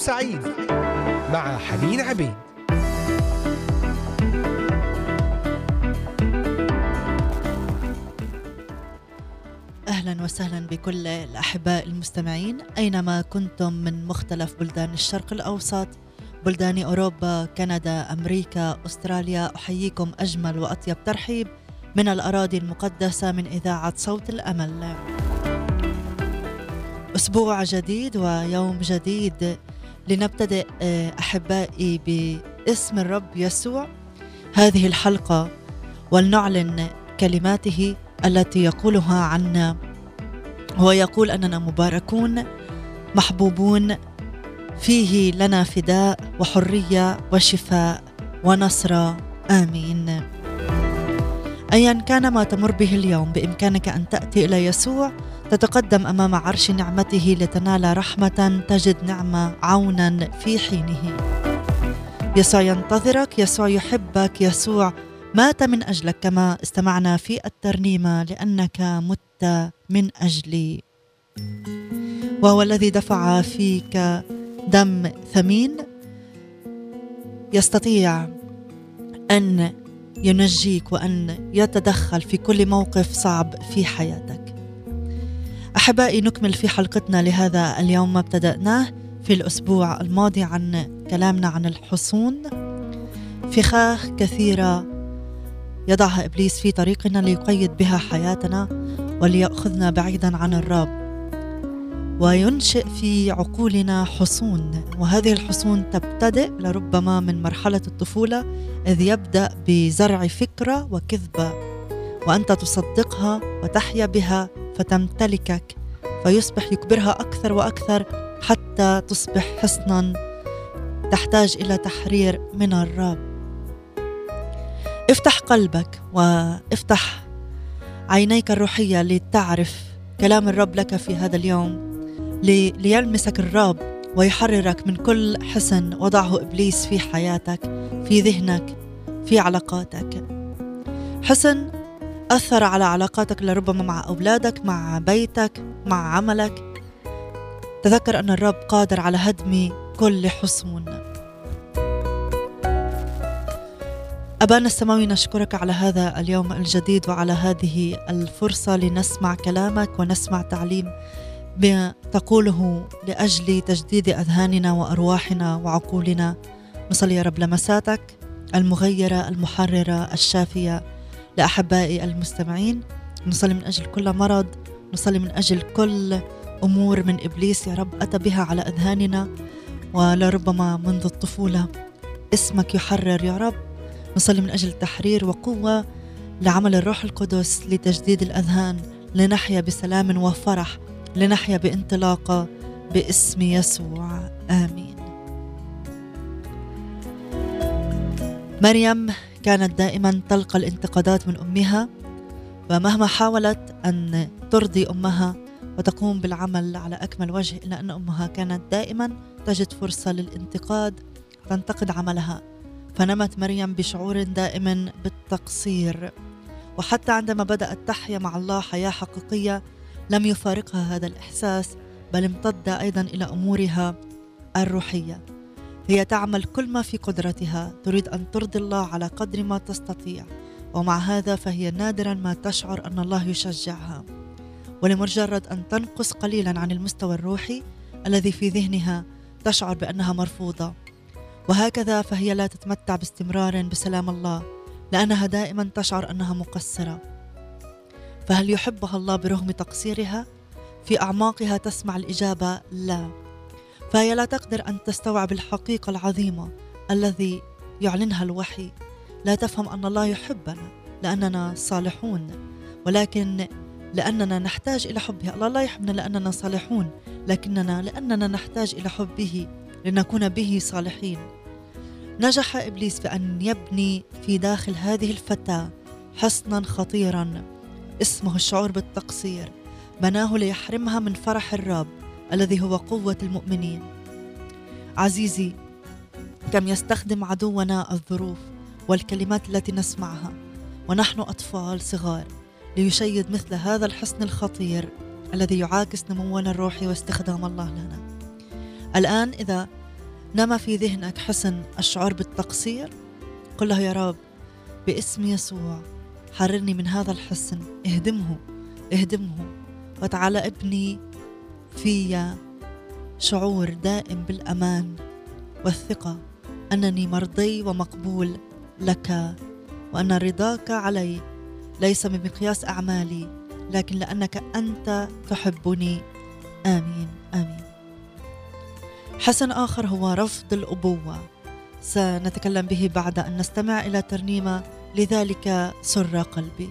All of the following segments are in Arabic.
سعيد مع حنين عبيد. أهلا وسهلا بكل الأحباء المستمعين. أينما كنتم من مختلف بلدان الشرق الأوسط بلدان أوروبا كندا أمريكا أستراليا أحييكم أجمل وأطيب ترحيب من الأراضي المقدسة من إذاعة صوت الأمل. أسبوع جديد ويوم جديد لنبتدئ آه، أحبائي باسم الرب يسوع. هذه الحلقة ولنعلن كلماته التي يقولها عنا. هو يقول أننا مباركون محبوبون فيه لنا فداء وحرية وشفاء ونصر. آمين. ايا كان ما تمر به اليوم بإمكانك أن تأتي إلى يسوع تتقدم أمام عرش نعمته لتنال رحمة تجد نعمه عونا في حينه. يسوع ينتظرك يسوع يحبك يسوع مات من أجلك كما استمعنا في الترنيمه لأنك مت من أجلي. وهو الذي دفع فيك دم ثمين يستطيع أن ينجيك وأن يتدخل في كل موقف صعب في حياتك. أحبائي نكمل في حلقتنا لهذا اليوم ما ابتدأناه في الأسبوع الماضي عن كلامنا عن الحصون. فخاخ كثيرة يضعها إبليس في طريقنا ليقيد بها حياتنا وليأخذنا بعيدا عن الرب وينشئ في عقولنا حصون وهذه الحصون تبتدئ لربما من مرحلة الطفولة إذ يبدأ بزرع فكرة وكذبة وأنت تصدقها وتحيا بها فتمتلكك فيصبح يكبرها أكثر وأكثر حتى تصبح حصنا تحتاج إلى تحرير من الرب. افتح قلبك وافتح عينيك الروحية لتعرف كلام الرب لك في هذا اليوم ليلمسك الرب ويحررك من كل حسن وضعه إبليس في حياتك في ذهنك في علاقاتك. حسن أثر على علاقاتك لربما مع أولادك مع بيتك مع عملك. تذكر أن الرب قادر على هدم كل حصون أبانا السماوي نشكرك على هذا اليوم الجديد وعلى هذه الفرصة لنسمع كلامك ونسمع تعليم بما تقوله لأجل تجديد أذهاننا وأرواحنا وعقولنا. نصلي يا رب لمساتك المغيرة المحررة الشافية. لأحبائي المستمعين نصلي من أجل كل مرض نصلي من أجل كل أمور من إبليس يا رب أتى بها على أذهاننا ولربما منذ الطفولة اسمك يحرر يا رب. نصلي من أجل تحرير وقوة لعمل الروح القدس لتجديد الأذهان لنحيا بسلام وفرح لنحيا بانطلاقة باسم يسوع آمين. مريم كانت دائما تلقى الانتقادات من أمها ومهما حاولت أن ترضي أمها وتقوم بالعمل على أكمل وجه إلا أن أمها كانت دائما تجد فرصة للانتقاد تنتقد عملها. فنمت مريم بشعور دائم بالتقصير. وحتى عندما بدأت تحيا مع الله حياة حقيقية لم يفارقها هذا الإحساس بل امتد أيضا إلى أمورها الروحية. هي تعمل كل ما في قدرتها. تريد أن ترضي الله على قدر ما تستطيع. ومع هذا فهي نادرا ما تشعر أن الله يشجعها. ولمجرد أن تنقص قليلا عن المستوى الروحي الذي في ذهنها تشعر بأنها مرفوضة. وهكذا فهي لا تتمتع باستمرار بسلام الله لأنها دائما تشعر أنها مقصرة. فهل يحبها الله برغم تقصيرها؟ في أعماقها تسمع الإجابة لا. فهي لا تقدر أن تستوعب الحقيقة العظيمة الذي يعلنها الوحي. لا تفهم أن الله يحبنا لأننا صالحون ولكن لأننا نحتاج إلى حبه. الله لا يحبنا لأننا صالحون لكننا لأننا نحتاج إلى حبه لنكون به صالحين. نجح إبليس في ان يبني في داخل هذه الفتاة حصنا خطيرا اسمه الشعور بالتقصير. بناه ليحرمها من فرح الرب. الذي هو قوة المؤمنين. عزيزي كم يستخدم عدونا الظروف والكلمات التي نسمعها ونحن أطفال صغار ليشيد مثل هذا الحصن الخطير الذي يعاكس نمونا الروحي واستخدام الله لنا. الآن إذا نما في ذهنك حسن الشعور بالتقصير قل له يا رب باسم يسوع حررني من هذا الحسن اهدمه اهدمه وتعالى ابني في شعور دائم بالأمان والثقة. أنني مرضي ومقبول لك وأن رضاك علي ليس بمقياس أعمالي لكن لأنك أنت تحبني. آمين آمين. حسن آخر هو رفض الأبوة. سنتكلم به بعد أن نستمع إلى ترنيمة لذلك سر قلبي.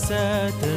said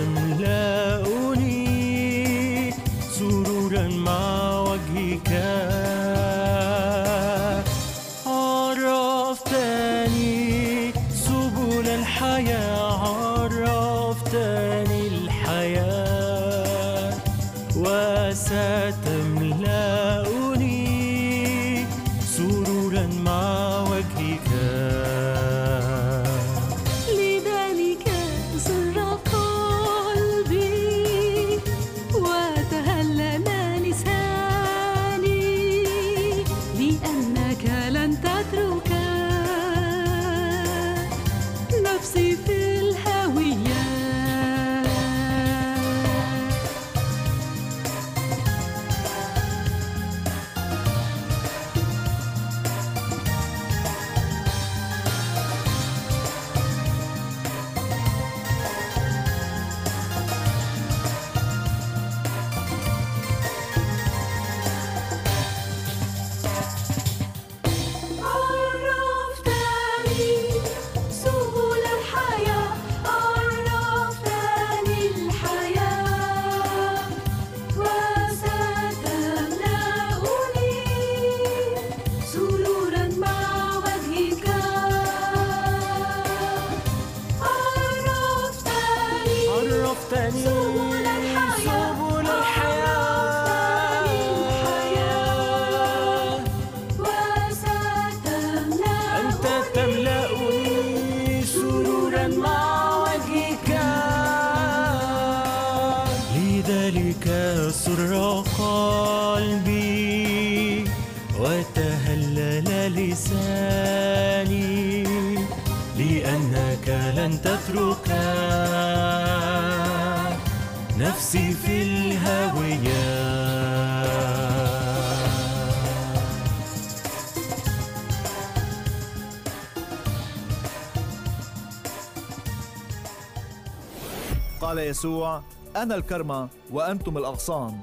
يسوع أنا الكرمة وأنتم الأغصان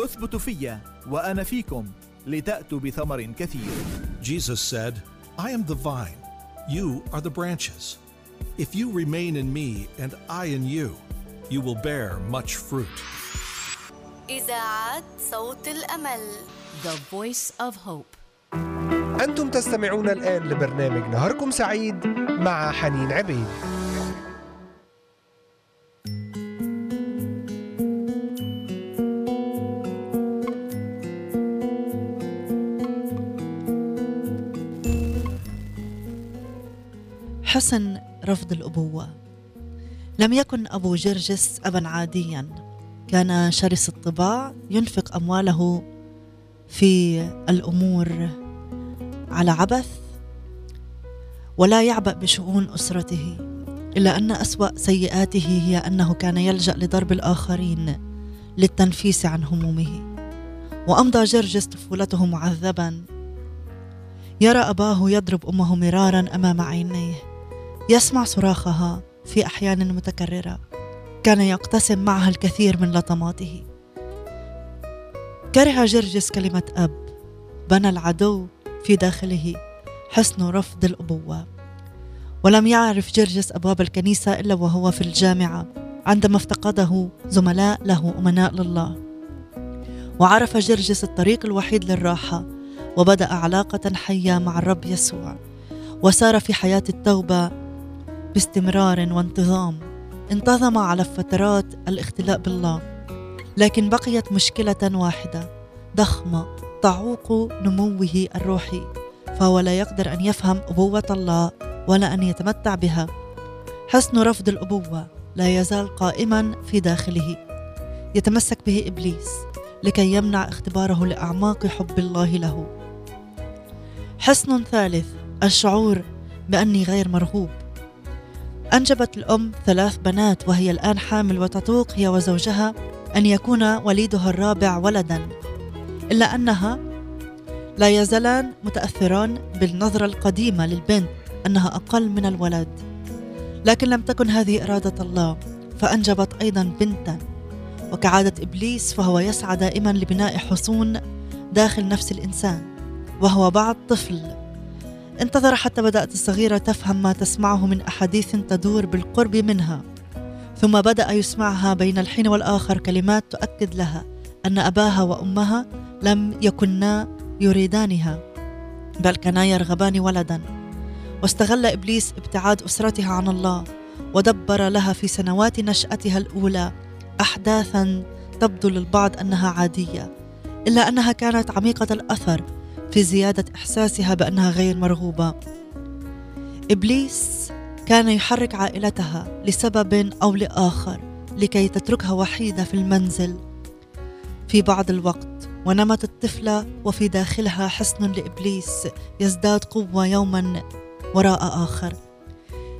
اثبتوا في وأنا فيكم لتأتوا بثمر كثير Jesus said, I am the vine, you are the branches. If you remain in me and I in you, you will bear much fruit. إذاعة صوت الأمل The Voice of Hope أنتم تستمعون الآن لبرنامج نهاركم سعيد مع حنين عبيد حسن رفض الأبوة. لم يكن أبو جرجس أبا عاديا. كان شرس الطباع ينفق أمواله في الأمور على عبث ولا يعبأ بشؤون أسرته إلا أن أسوأ سيئاته هي أنه كان يلجأ لضرب الآخرين للتنفيس عن همومه. وأمضى جرجس طفولته معذبا. يرى أباه يضرب أمه مرارا أمام عينيه. يسمع صراخها في أحيان متكررة. كان يقتسم معها الكثير من لطماته. كره جرجس كلمة أب. بنى العدو في داخله حسن رفض الأبوة. ولم يعرف جرجس أبواب الكنيسة إلا وهو في الجامعة عندما افتقده زملاء له أمناء لله. وعرف جرجس الطريق الوحيد للراحة وبدأ علاقة حية مع الرب يسوع. وسار في حياة التوبة باستمرار وانتظام انتظم على فترات الاختلاء بالله لكن بقيت مشكلة واحدة ضخمة تعوق نموه الروحي فهو لا يقدر أن يفهم أبوة الله ولا أن يتمتع بها. حسن رفض الأبوة لا يزال قائما في داخله. يتمسك به إبليس لكي يمنع اختباره لأعماق حب الله له. حسن ثالث الشعور بأني غير مرغوب. أنجبت الأم ثلاث بنات وهي الآن حامل وتطوق هي وزوجها أن يكون وليدها الرابع ولدا. إلا أنها لا يزالان متأثران بالنظرة القديمة للبنت أنها أقل من الولد. لكن لم تكن هذه إرادة الله فأنجبت أيضا بنتا. وكعادة إبليس فهو يسعى دائما لبناء حصون داخل نفس الإنسان وهو بعد طفل. انتظر حتى بدأت الصغيرة تفهم ما تسمعه من أحاديث تدور بالقرب منها. ثم بدأ يسمعها بين الحين والآخر كلمات تؤكد لها أن أباها وأمها لم يكنا يريدانها بل كانا يرغبان ولدا. واستغل إبليس ابتعاد أسرتها عن الله ودبر لها في سنوات نشأتها الأولى احداثا تبدو للبعض أنها عادية إلا أنها كانت عميقة الأثر في زيادة إحساسها بأنها غير مرغوبة. إبليس كان يحرك عائلتها لسبب أو لآخر لكي تتركها وحيدة في المنزل. في بعض الوقت ونمت الطفله وفي داخلها حسن لإبليس يزداد قوة يوما وراء آخر.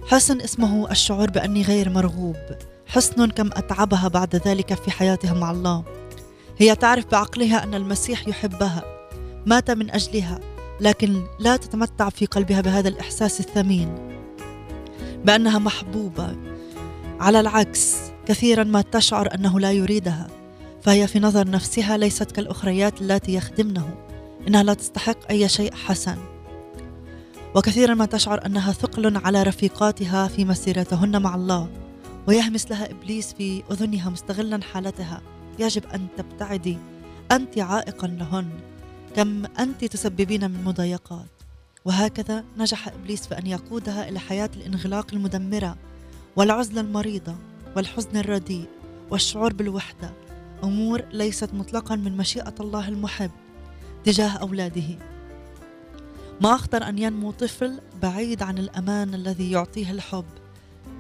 حسن اسمه الشعور بأني غير مرغوب حسن كم أتعبها بعد ذلك في حياتها مع الله. هي تعرف بعقلها أن المسيح يحبها. مات من أجلها لكن لا تتمتع في قلبها بهذا الإحساس الثمين بأنها محبوبة. على العكس كثيرا ما تشعر أنه لا يريدها فهي في نظر نفسها ليست كالأخريات اللاتي يخدمنه إنها لا تستحق أي شيء حسن. وكثيرا ما تشعر أنها ثقل على رفيقاتها في مسيرتهن مع الله ويهمس لها إبليس في أذنها مستغلا حالتها. يجب أن تبتعدي أنت عائقا لهن. كم أنت تسببين من مضايقات؟ وهكذا نجح إبليس في أن يقودها إلى حياة الانغلاق المدمرة والعزلة المريضة والحزن الرديء والشعور بالوحدة. أمور ليست مطلقا من مشيئة الله المحب تجاه أولاده. ما أخطر أن ينمو طفل بعيد عن الأمان الذي يعطيه الحب؟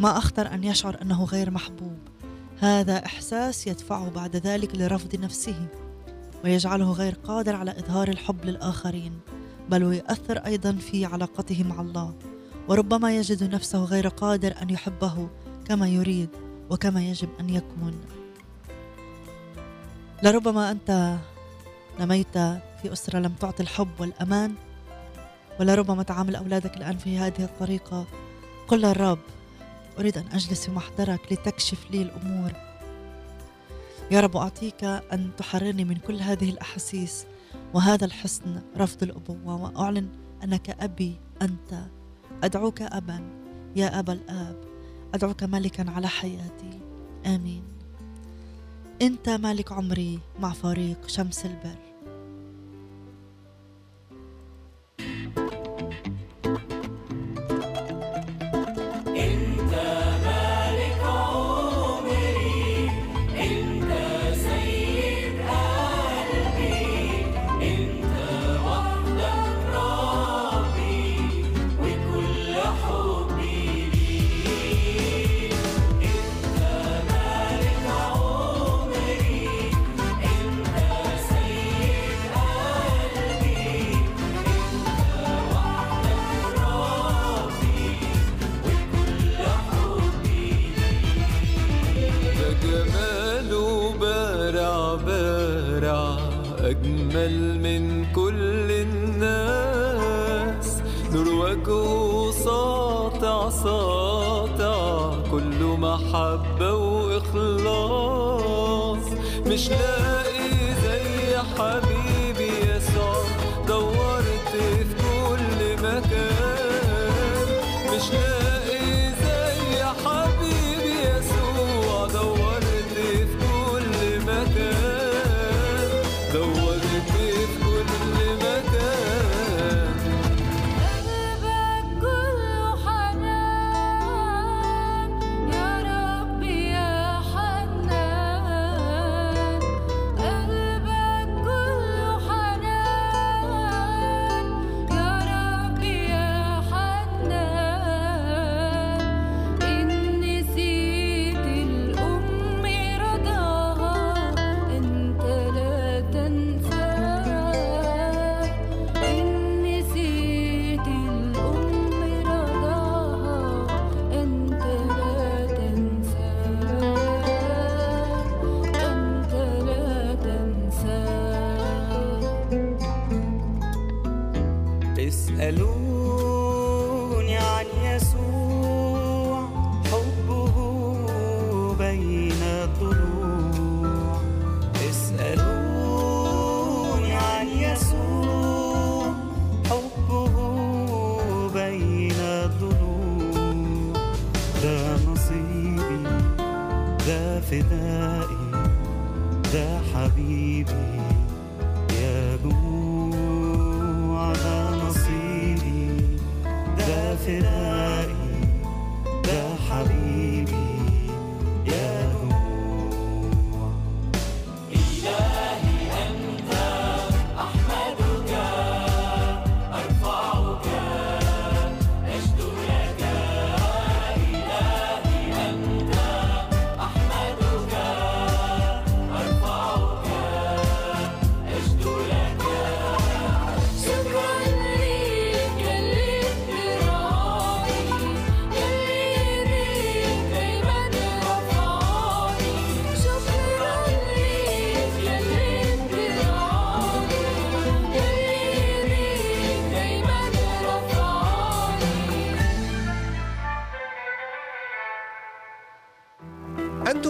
ما أخطر أن يشعر أنه غير محبوب؟ هذا إحساس يدفعه بعد ذلك لرفض نفسه. ويجعله غير قادر على إظهار الحب للآخرين بل ويؤثر أيضا في علاقته مع الله. وربما يجد نفسه غير قادر أن يحبه كما يريد وكما يجب أن يكون لربما أنت نميت في أسرة لم تعطي الحب والأمان ولربما تعامل أولادك الآن في هذه الطريقة. قل الرب أريد أن أجلس في محضرك لتكشف لي الأمور. يا رب أعطيك أن تحررني من كل هذه الأحاسيس وهذا الحسن رفض الأبوة وأعلن أنك أبي أنت. أدعوك أبا يا أبا الآب. أدعوك ملكا على حياتي. آمين. أنت مالك عمري مع فريق شمس البر.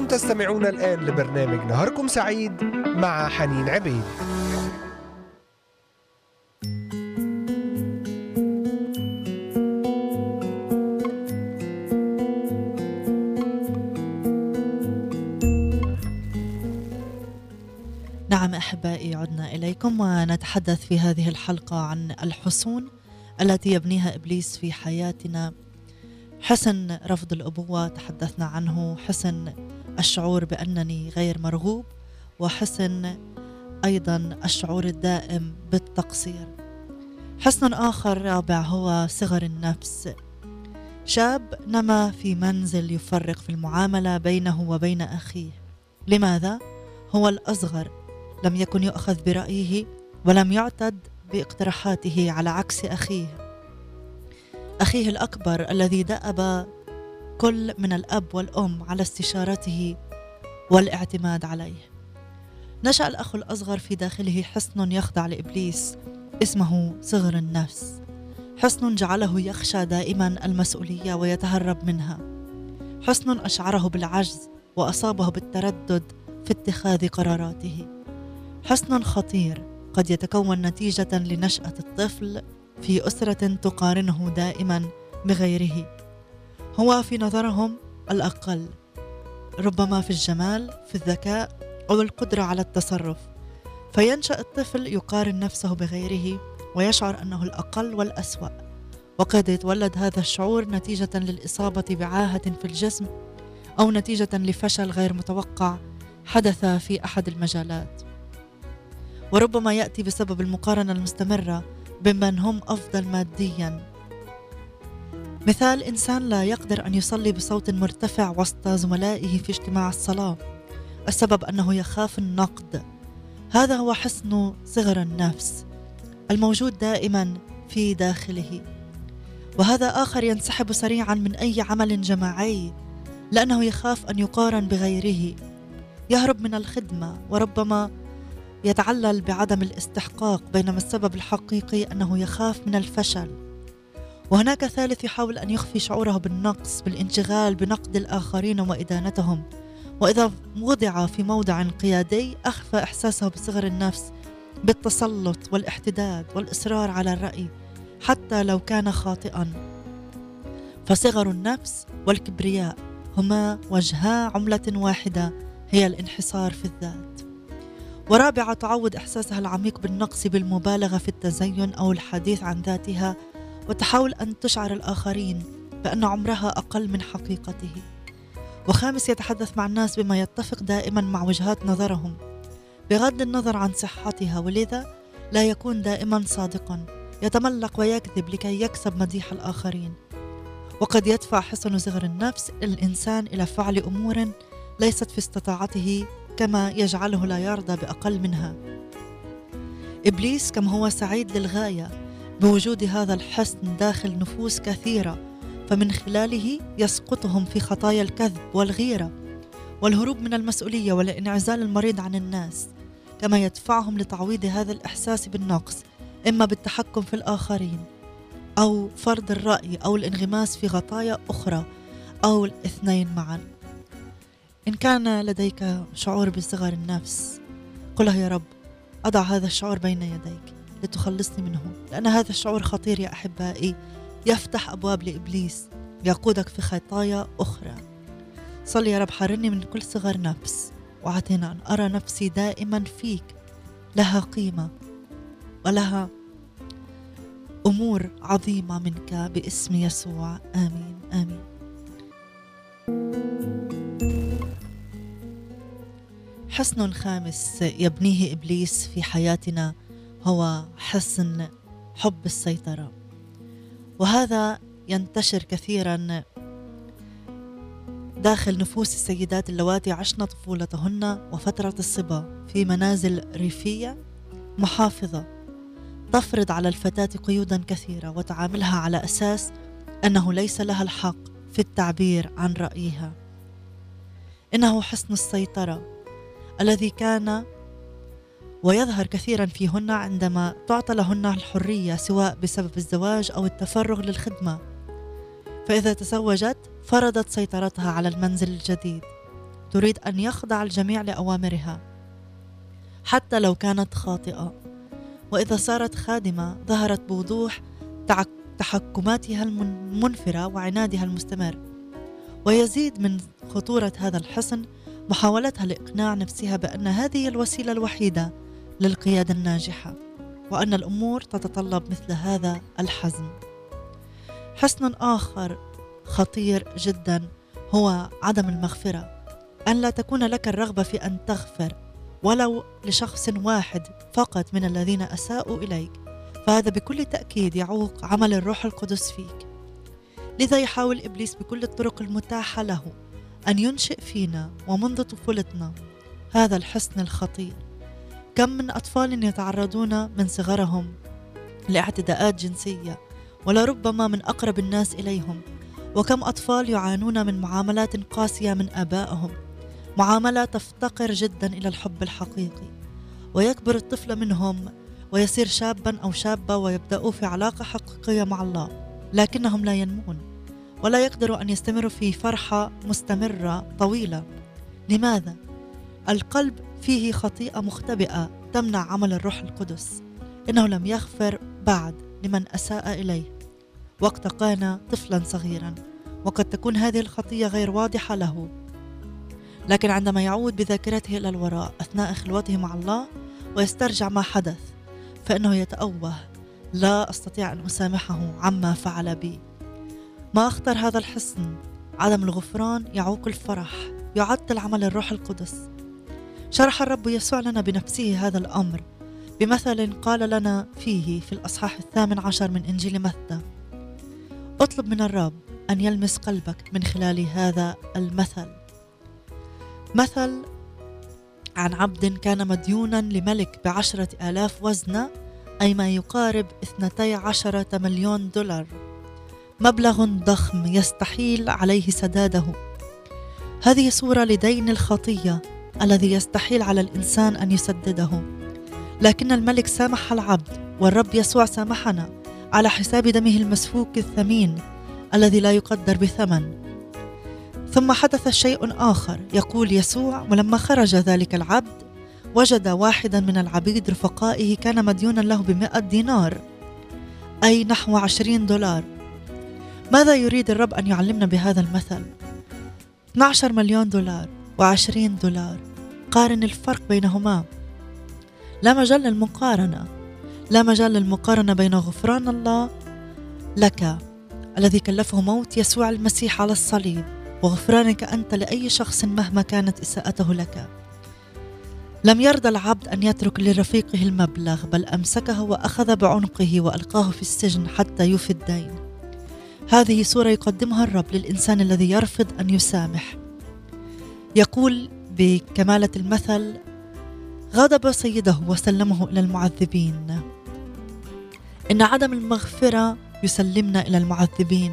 تستمعون الآن لبرنامج نهاركم سعيد مع حنين عبيد. نعم أحبائي عدنا إليكم ونتحدث في هذه الحلقة عن الحصون التي يبنيها إبليس في حياتنا. حسن رفض الأبوة تحدثنا عنه. حسن الشعور بأنني غير مرغوب وحسن أيضا الشعور الدائم بالتقصير. حسن آخر رابع هو صغر النفس. شاب نما في منزل يفرق في المعاملة بينه وبين أخيه. لماذا؟ هو الأصغر. لم يكن يؤخذ برأيه ولم يعتد باقتراحاته على عكس أخيه. أخيه الأكبر الذي دأب كل من الأب والأم على استشارته والاعتماد عليه. نشأ الأخ الأصغر في داخله حصن يخضع لإبليس اسمه صغر النفس. حصن جعله يخشى دائما المسؤولية ويتهرب منها. حصن أشعره بالعجز وأصابه بالتردد في اتخاذ قراراته. حصن خطير قد يتكون نتيجة لنشأة الطفل في أسرة تقارنه دائما بغيره. هو في نظرهم الأقل ربما في الجمال في الذكاء أو القدرة على التصرف. فينشأ الطفل يقارن نفسه بغيره ويشعر أنه الأقل والأسوأ. وقد يتولد هذا الشعور نتيجة للإصابة بعاهة في الجسم أو نتيجة لفشل غير متوقع حدث في أحد المجالات. وربما يأتي بسبب المقارنة المستمرة بمن هم أفضل ماديا. مثال إنسان لا يقدر أن يصلي بصوت مرتفع وسط زملائه في اجتماع الصلاة. السبب أنه يخاف النقد. هذا هو حسن صغر النفس الموجود دائما في داخله. وهذا آخر ينسحب سريعا من أي عمل جماعي لأنه يخاف أن يقارن بغيره. يهرب من الخدمة وربما يتعلل بعدم الاستحقاق بينما السبب الحقيقي أنه يخاف من الفشل. وهناك ثالث يحاول أن يخفي شعوره بالنقص بالانشغال بنقد الآخرين وإدانتهم. وإذا وضع في موضع قيادي أخفى إحساسه بصغر النفس بالتسلط والاحتداد والإصرار على الرأي حتى لو كان خاطئا. فصغر النفس والكبرياء هما وجها عملة واحدة هي الانحصار في الذات. ورابعة تعوض إحساسها العميق بالنقص بالمبالغة في التزين أو الحديث عن ذاتها وتحاول أن تشعر الآخرين بأن عمرها أقل من حقيقته. وخامس يتحدث مع الناس بما يتفق دائما مع وجهات نظرهم بغض النظر عن صحتها ولذا لا يكون دائما صادقا يتملق ويكذب لكي يكسب مديح الآخرين. وقد يدفع حسن صغر النفس الإنسان إلى فعل أمور ليست في استطاعته كما يجعله لا يرضى بأقل منها. إبليس كم هو سعيد للغاية بوجود هذا الحسن داخل نفوس كثيرة فمن خلاله يسقطهم في خطايا الكذب والغيرة. والهروب من المسؤولية والانعزال المريض عن الناس كما يدفعهم لتعويض هذا الإحساس بالنقص إما بالتحكم في الآخرين أو فرض الرأي أو الانغماس في غطايا أخرى أو الاثنين معا. إن كان لديك شعور بصغر النفس قلها يا رب أضع هذا الشعور بين يديك. لتخلصني منه لأن هذا الشعور خطير يا أحبائي. يفتح أبواب لإبليس يقودك في خطايا أخرى. صل يا رب حررني من كل صغر نفس وأعطينا أن أرى نفسي دائما فيك. لها قيمة ولها أمور عظيمة منك باسم يسوع. آمين آمين. حسن خامس يبنيه إبليس في حياتنا. هو حسن حب السيطرة. وهذا ينتشر كثيرا داخل نفوس السيدات اللواتي عشن طفولتهن وفترة الصبا في منازل ريفية محافظة. تفرض على الفتاة قيودا كثيرة وتعاملها على أساس أنه ليس لها الحق في التعبير عن رأيها. إنه حسن السيطرة الذي كان ويظهر كثيرا فيهن عندما تعطى لهن الحرية سواء بسبب الزواج أو التفرغ للخدمة. فإذا تزوجت فرضت سيطرتها على المنزل الجديد. تريد أن يخضع الجميع لأوامرها حتى لو كانت خاطئة. وإذا صارت خادمة ظهرت بوضوح تحكماتها المنفرة وعنادها المستمر. ويزيد من خطورة هذا الحصن محاولتها لإقناع نفسها بأن هذه الوسيلة الوحيدة للقيادة الناجحة وأن الأمور تتطلب مثل هذا الحزم. حسن آخر خطير جدا هو عدم المغفرة. أن لا تكون لك الرغبة في أن تغفر ولو لشخص واحد فقط من الذين أساءوا إليك فهذا بكل تأكيد يعوق عمل الروح القدس فيك. لذا يحاول إبليس بكل الطرق المتاحة له أن ينشئ فينا ومنذ طفولتنا هذا الحسن الخطير. كم من أطفال يتعرضون من صغرهم لاعتداءات جنسية ولربما من أقرب الناس إليهم وكم أطفال يعانون من معاملات قاسية من آبائهم معاملة تفتقر جدا إلى الحب الحقيقي. ويكبر الطفل منهم ويصير شابا أو شابة ويبداوا في علاقة حقيقية مع الله لكنهم لا ينمون ولا يقدروا أن يستمروا في فرحة مستمرة طويلة. لماذا؟ القلب فيه خطيئة مختبئة تمنع عمل الروح القدس. إنه لم يغفر بعد لمن أساء إليه. وقت كان طفلا صغيرا وقد تكون هذه الخطيه غير واضحة له. لكن عندما يعود بذاكرته إلى الوراء أثناء خلوته مع الله ويسترجع ما حدث فإنه يتأوه لا أستطيع أن أسامحه عما فعل بي. ما أخطر هذا الحصن؟ عدم الغفران يعوق الفرح يعطل عمل الروح القدس. شرح الرب يسوع لنا بنفسه هذا الأمر بمثل قال لنا فيه في الأصحاح الثامن عشر من إنجيل متى. اطلب من الرب أن يلمس قلبك من خلال هذا المثل. مثل عن عبد كان مديونا لملك بعشرة آلاف وزنة أي ما يقارب اثنتي عشرة مليون دولار. مبلغ ضخم يستحيل عليه سداده. هذه صورة لدين الخطية الذي يستحيل على الإنسان أن يسدده. لكن الملك سامح العبد والرب يسوع سامحنا على حساب دمه المسفوك الثمين الذي لا يقدر بثمن. ثم حدث شيء آخر يقول يسوع ولما خرج ذلك العبد وجد واحدا من العبيد رفقائه كان مديونا له بمئة دينار أي نحو عشرين دولار. ماذا يريد الرب أن يعلمنا بهذا المثل؟ 12 مليون دولار و20 دولار. قارن الفرق بينهما. لا مجال للمقارنة. لا مجال للمقارنة بين غفران الله لك الذي كلفه موت يسوع المسيح على الصليب وغفرانك أنت لأي شخص مهما كانت إساءته لك. لم يرضى العبد أن يترك لرفيقه المبلغ بل أمسكه وأخذ بعنقه وألقاه في السجن حتى يوفي الدين. هذه صورة يقدمها الرب للإنسان الذي يرفض أن يسامح. يقول بكمالة المثل غضب سيده وسلمه إلى المعذبين. إن عدم المغفرة يسلمنا إلى المعذبين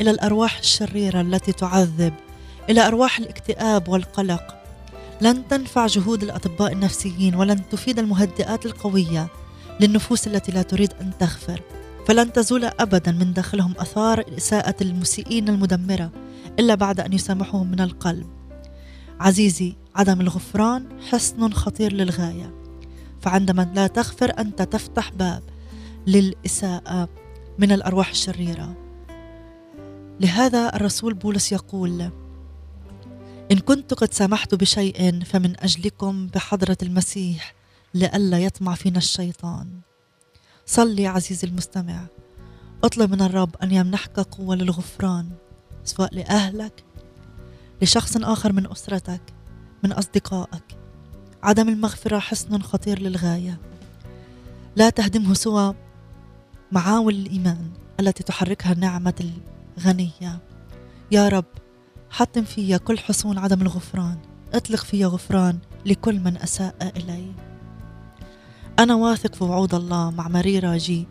إلى الأرواح الشريرة التي تعذب إلى أرواح الاكتئاب والقلق. لن تنفع جهود الأطباء النفسيين ولن تفيد المهدئات القوية للنفوس التي لا تريد أن تغفر. فلن تزول أبدا من داخلهم أثار إساءة المسيئين المدمرة إلا بعد أن يسامحوهم من القلب. عزيزي عدم الغفران حصن خطير للغاية. فعندما لا تغفر أنت تفتح باب للإساءة من الأرواح الشريرة. لهذا الرسول بولس يقول إن كنت قد سمحت بشيء فمن أجلكم بحضرة المسيح لئلا يطمع فينا الشيطان. صلي عزيزي المستمع. اطلب من الرب أن يمنحك قوة للغفران سواء لأهلك لشخص آخر من أسرتك من أصدقائك. عدم المغفرة حصن خطير للغاية. لا تهدمه سوى معاول الإيمان التي تحركها نعمة الغنية. يا رب حطم فيا كل حصون عدم الغفران. اطلق فيا غفران لكل من أساء إلي أنا واثق في وعود الله مع ماري راجي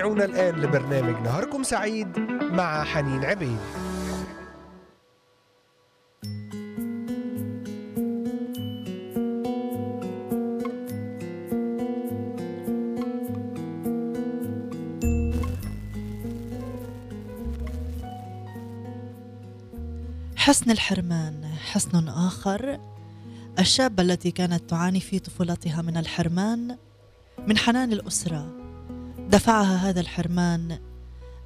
تستمعون الآن لبرنامج نهاركم سعيد مع حنين عبيد. حسن الحرمان حسن آخر. الشابة التي كانت تعاني في طفولتها من الحرمان من حنان الأسرة. دفعها هذا الحرمان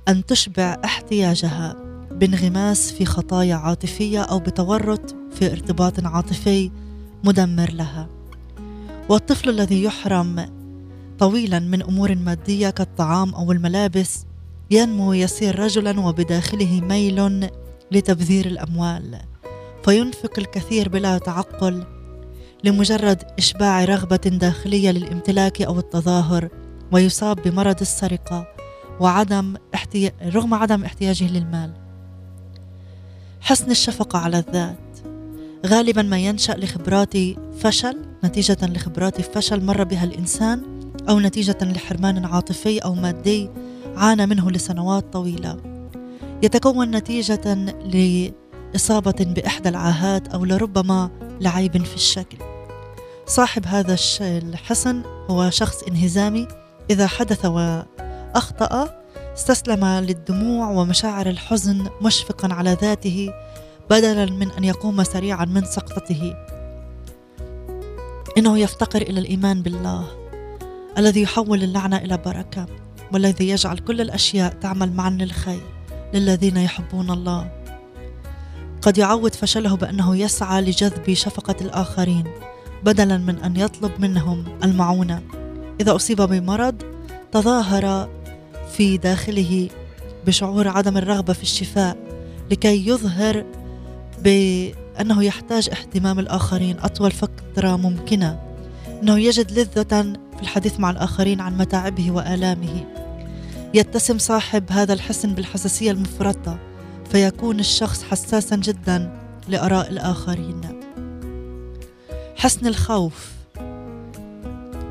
أن تشبع احتياجها بانغماس في خطايا عاطفية أو بتورط في ارتباط عاطفي مدمر لها. والطفل الذي يحرم طويلا من أمور مادية كالطعام أو الملابس ينمو يصير رجلا وبداخله ميل لتبذير الأموال. فينفق الكثير بلا تعقل لمجرد إشباع رغبة داخلية للامتلاك أو التظاهر ويصاب بمرض السرقة وعدم احتيا... رغم عدم احتياجه للمال. حسن الشفقة على الذات. غالبا ما ينشأ لخبرات فشل نتيجة لخبرات فشل مر بها الإنسان أو نتيجة لحرمان عاطفي أو مادي عانى منه لسنوات طويلة. يتكون نتيجة لإصابة بإحدى العاهات أو لربما لعيب في الشكل. صاحب هذا الحسن هو شخص انهزامي إذا حدث وأخطأ استسلم للدموع ومشاعر الحزن مشفقا على ذاته بدلا من أن يقوم سريعا من سقطته. إنه يفتقر إلى الإيمان بالله الذي يحول اللعنة إلى بركة والذي يجعل كل الأشياء تعمل معا للخير. للذين يحبون الله قد يعوض فشله بأنه يسعى لجذب شفقة الآخرين بدلا من أن يطلب منهم المعونة إذا أصيب بمرض تظاهر في داخله بشعور عدم الرغبة في الشفاء لكي يظهر بأنه يحتاج اهتمام الآخرين. أطول فترة ممكنة. إنه يجد لذة في الحديث مع الآخرين عن متاعبه وآلامه. يتسم صاحب هذا الحسن بالحساسية المفرطة فيكون الشخص حساسا جدا لآراء الآخرين. حسن الخوف.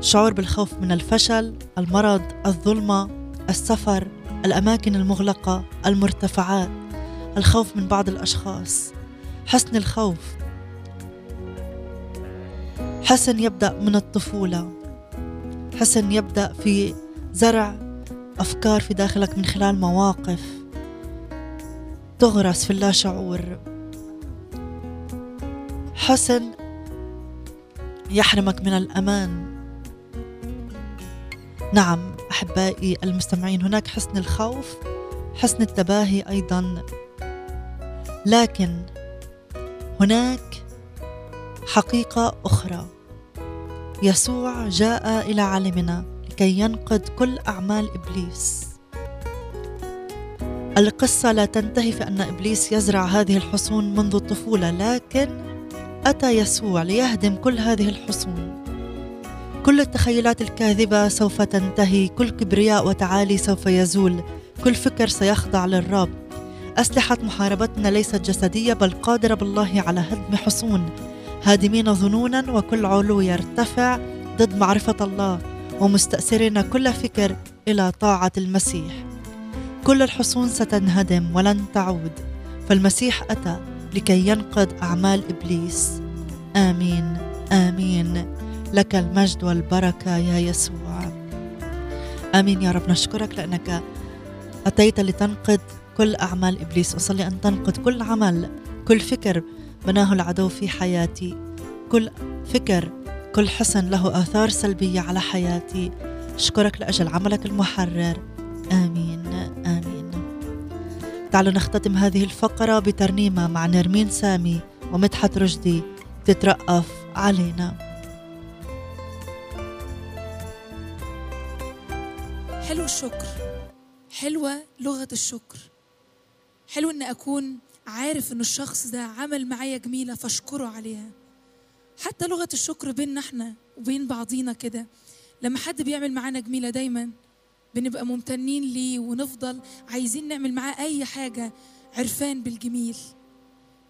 شعور بالخوف من الفشل المرض الظلمة السفر الأماكن المغلقة المرتفعات الخوف من بعض الأشخاص حسن الخوف. حسن يبدأ من الطفولة. حسن يبدأ في زرع أفكار في داخلك من خلال مواقف. تغرس في اللاشعور حسن يحرمك من الأمان. نعم أحبائي المستمعين هناك حسن الخوف حسن التباهي أيضا. لكن هناك حقيقة أخرى. يسوع جاء إلى عالمنا لكي ينقذ كل أعمال إبليس. القصة لا تنتهي في أن إبليس يزرع هذه الحصون منذ الطفولة لكن أتى يسوع ليهدم كل هذه الحصون. كل التخيلات الكاذبة سوف تنتهي كل كبرياء وتعالي سوف يزول كل فكر سيخضع للرب. أسلحة محاربتنا ليست جسدية بل قادرة بالله على هدم حصون. هادمين ظنونا وكل علو يرتفع ضد معرفة الله ومستأثرين كل فكر إلى طاعة المسيح. كل الحصون ستنهدم ولن تعود. فالمسيح أتى لكي ينقذ أعمال إبليس. آمين آمين. لك المجد والبركة يا يسوع. آمين يا رب. نشكرك لأنك أتيت لتنقذ كل أعمال إبليس. أصلي أن تنقذ كل عمل كل فكر بناه العدو في حياتي. كل فكر كل حسن له آثار سلبية على حياتي. أشكرك لأجل عملك المحرر. آمين آمين. تعالوا نختتم هذه الفقرة بترنيمة مع نرمين سامي ومدحت رشدي. تترأف علينا. الشكر. حلوة لغة الشكر. حلو إن أكون عارف إن الشخص ده عمل معايا جميلة فأشكره عليها. حتى لغة الشكر بيننا إحنا وبين بعضينا كده. لما حد بيعمل معانا جميلة دايما بنبقى ممتنين ليه ونفضل عايزين نعمل معاه أي حاجة عرفان بالجميل.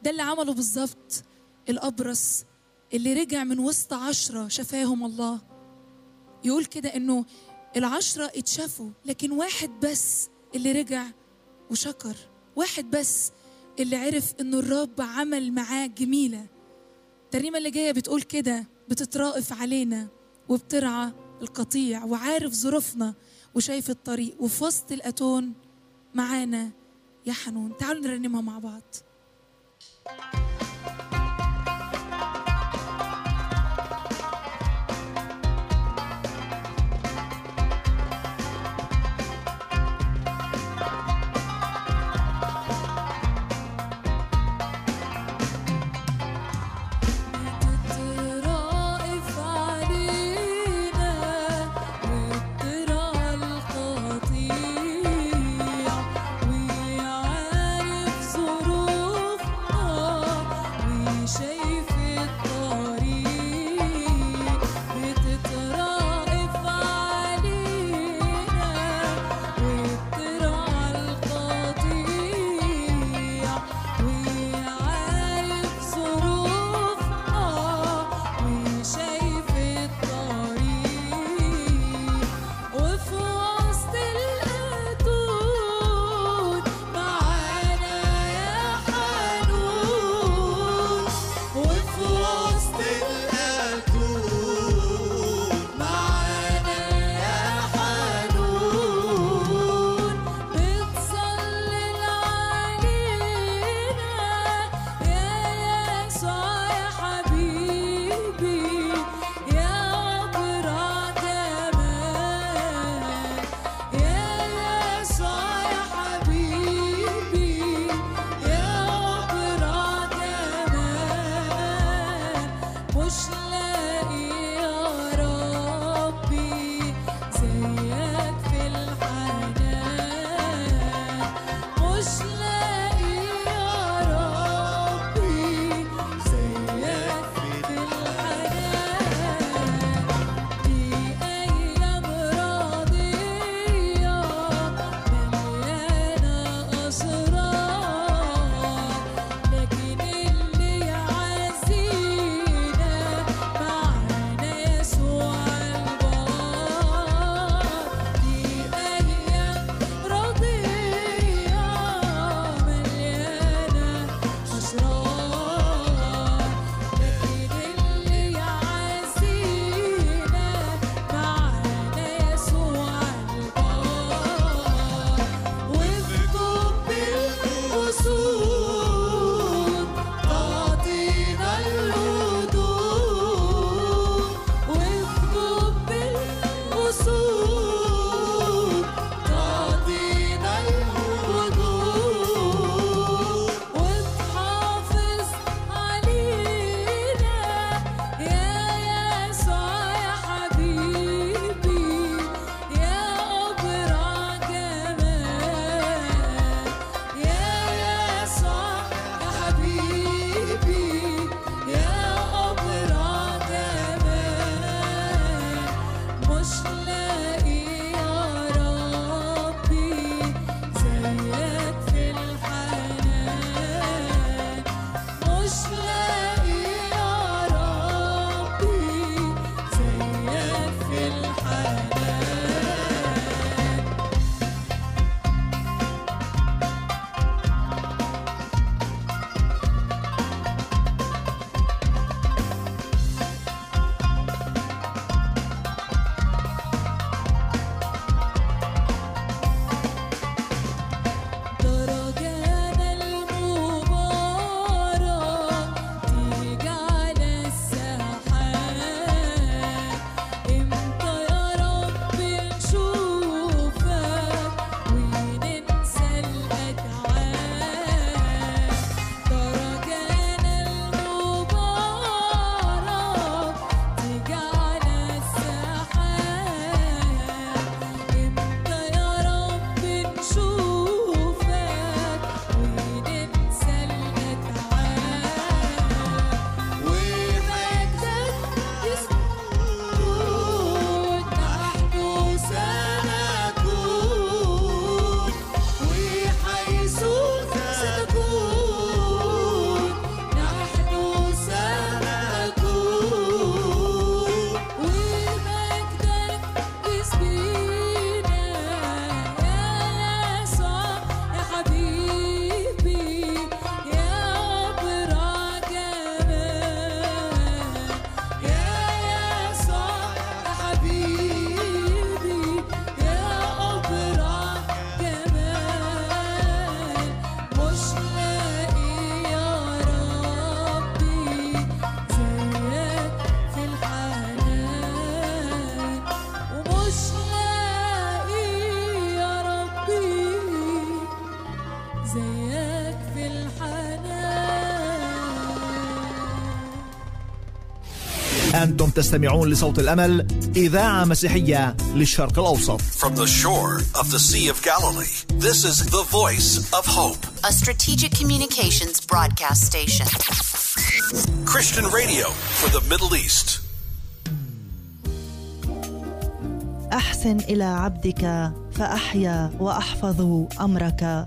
ده اللي عمله بالظبط الأبرص اللي رجع من وسط عشرة شفاهم الله. يقول كده إنه العشرة اتشافوا لكن واحد بس اللي رجع وشكر واحد بس اللي عرف انه الرب عمل معاه جميلة. الترنيمة اللي جاية بتقول كده بتترائف علينا وبترعى القطيع وعارف ظروفنا وشايف الطريق. وفي وسط الأتون معانا يا حنون. تعالوا نرنمها مع بعض. ترائف تستمعون لصوت الأمل إذاعة مسيحية للشرق الأوسط From the shore of the Sea of Galilee, this is the voice of hope. A strategic communications broadcast station. Christian radio for the Middle East. احسن إلى عبدك فاحيا واحفظ امرك